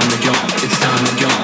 time to jump, it's time to jump.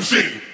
Scotch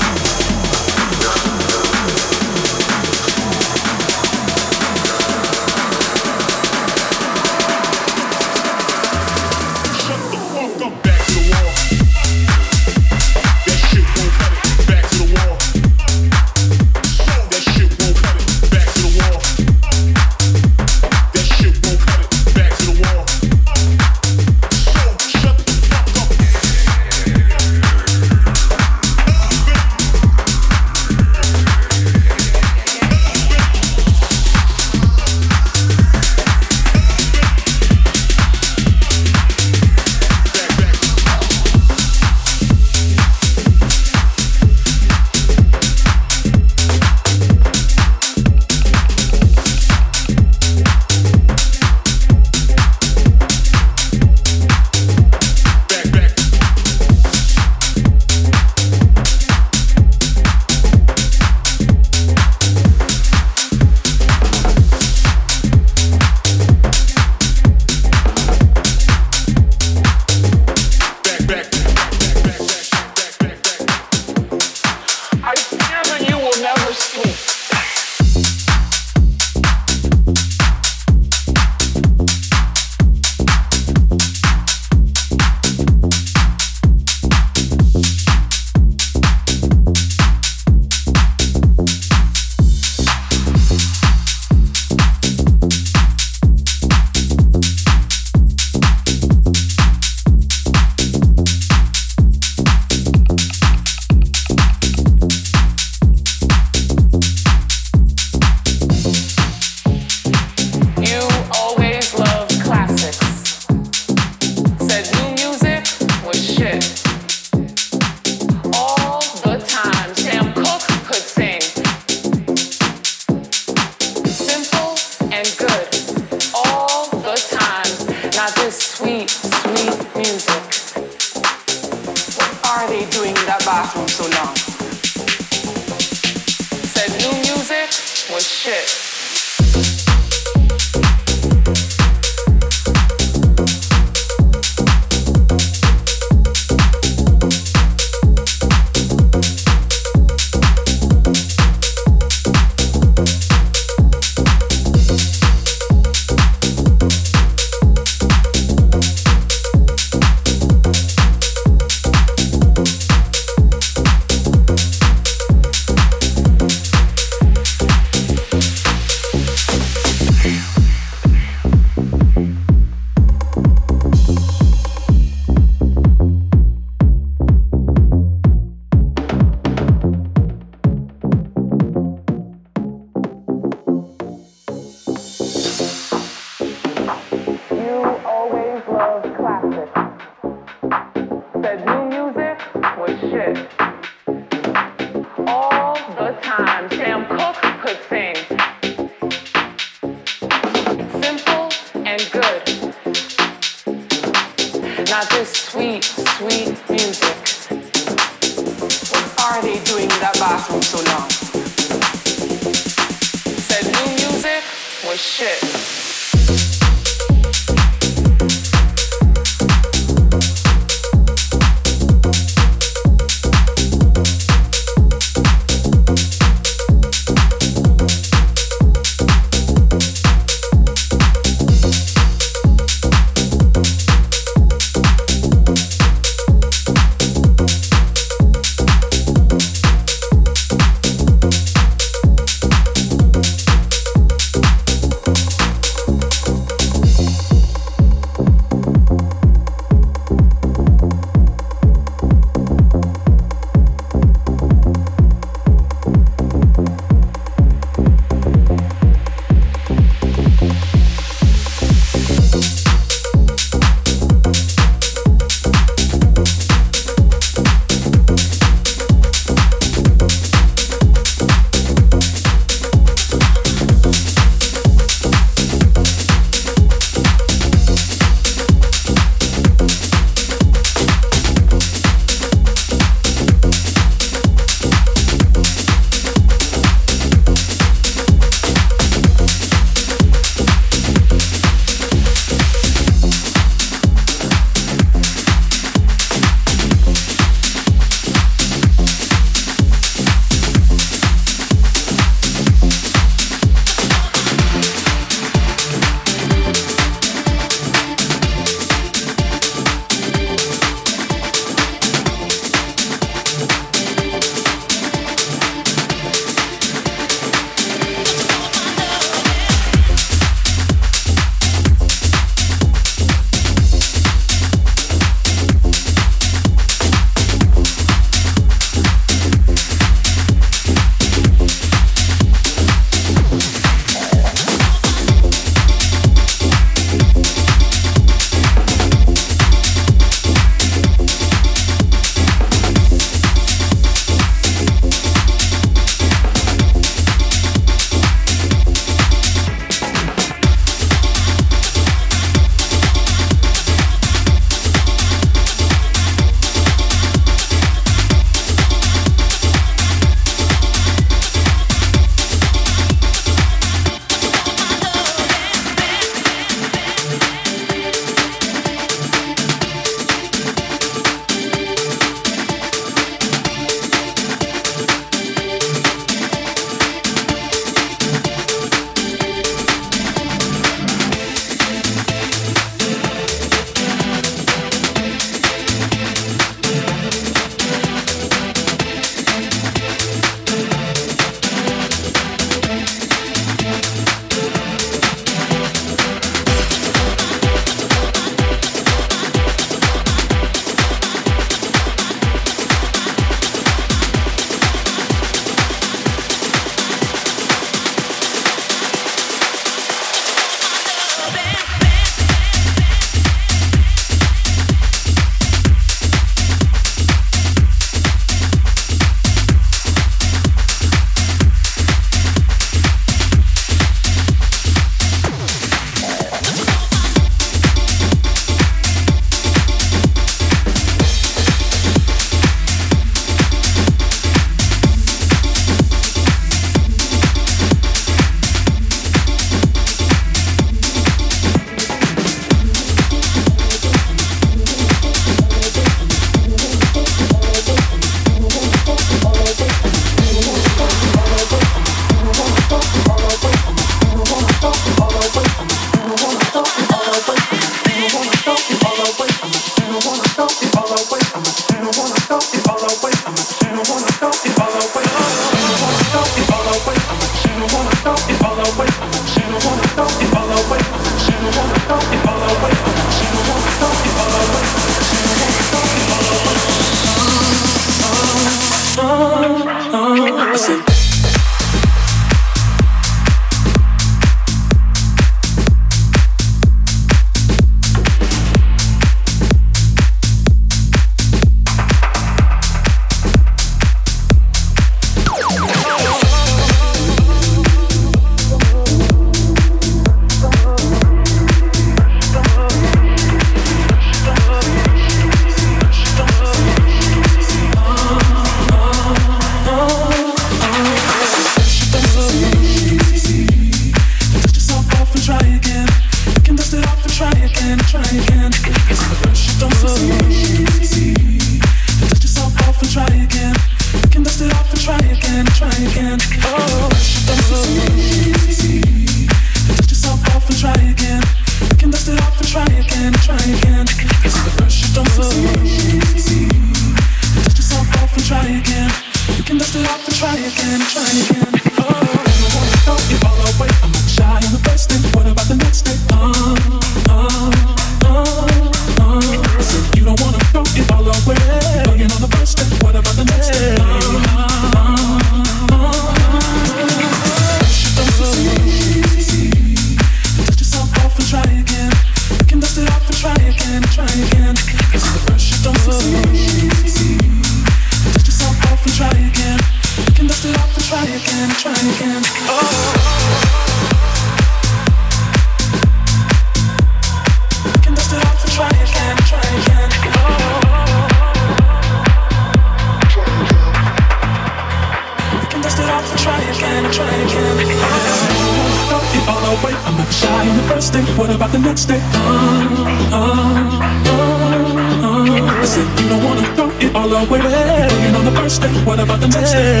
You don't wanna throw it all away. Working on the first day, what about the next day?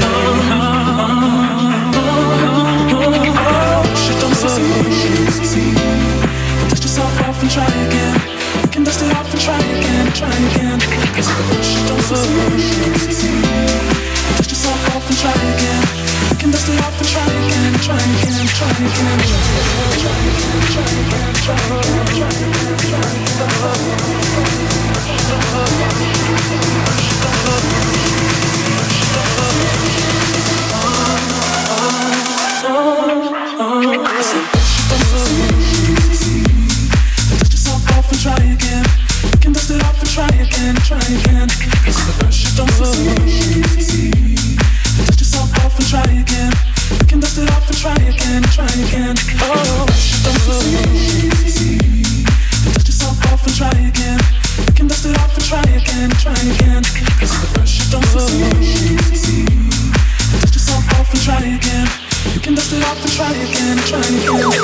Shit don't succeed, dust yourself off and try again. You can dust it off and try again, try again. Shit don't succeed. Dust yourself off and try again. Try again, try again, try again. Try again, try again, try again, try again, try again. Try again. Try again, try again. Cause the rush don't succeed try again. We can dust it off and try again, try again. Oh, don't dust yourself off and try again. We can dust it off and try again, try again. Cause the pressure don't succeed. Dust yourself off and try again. You can dust it off and try again, try again.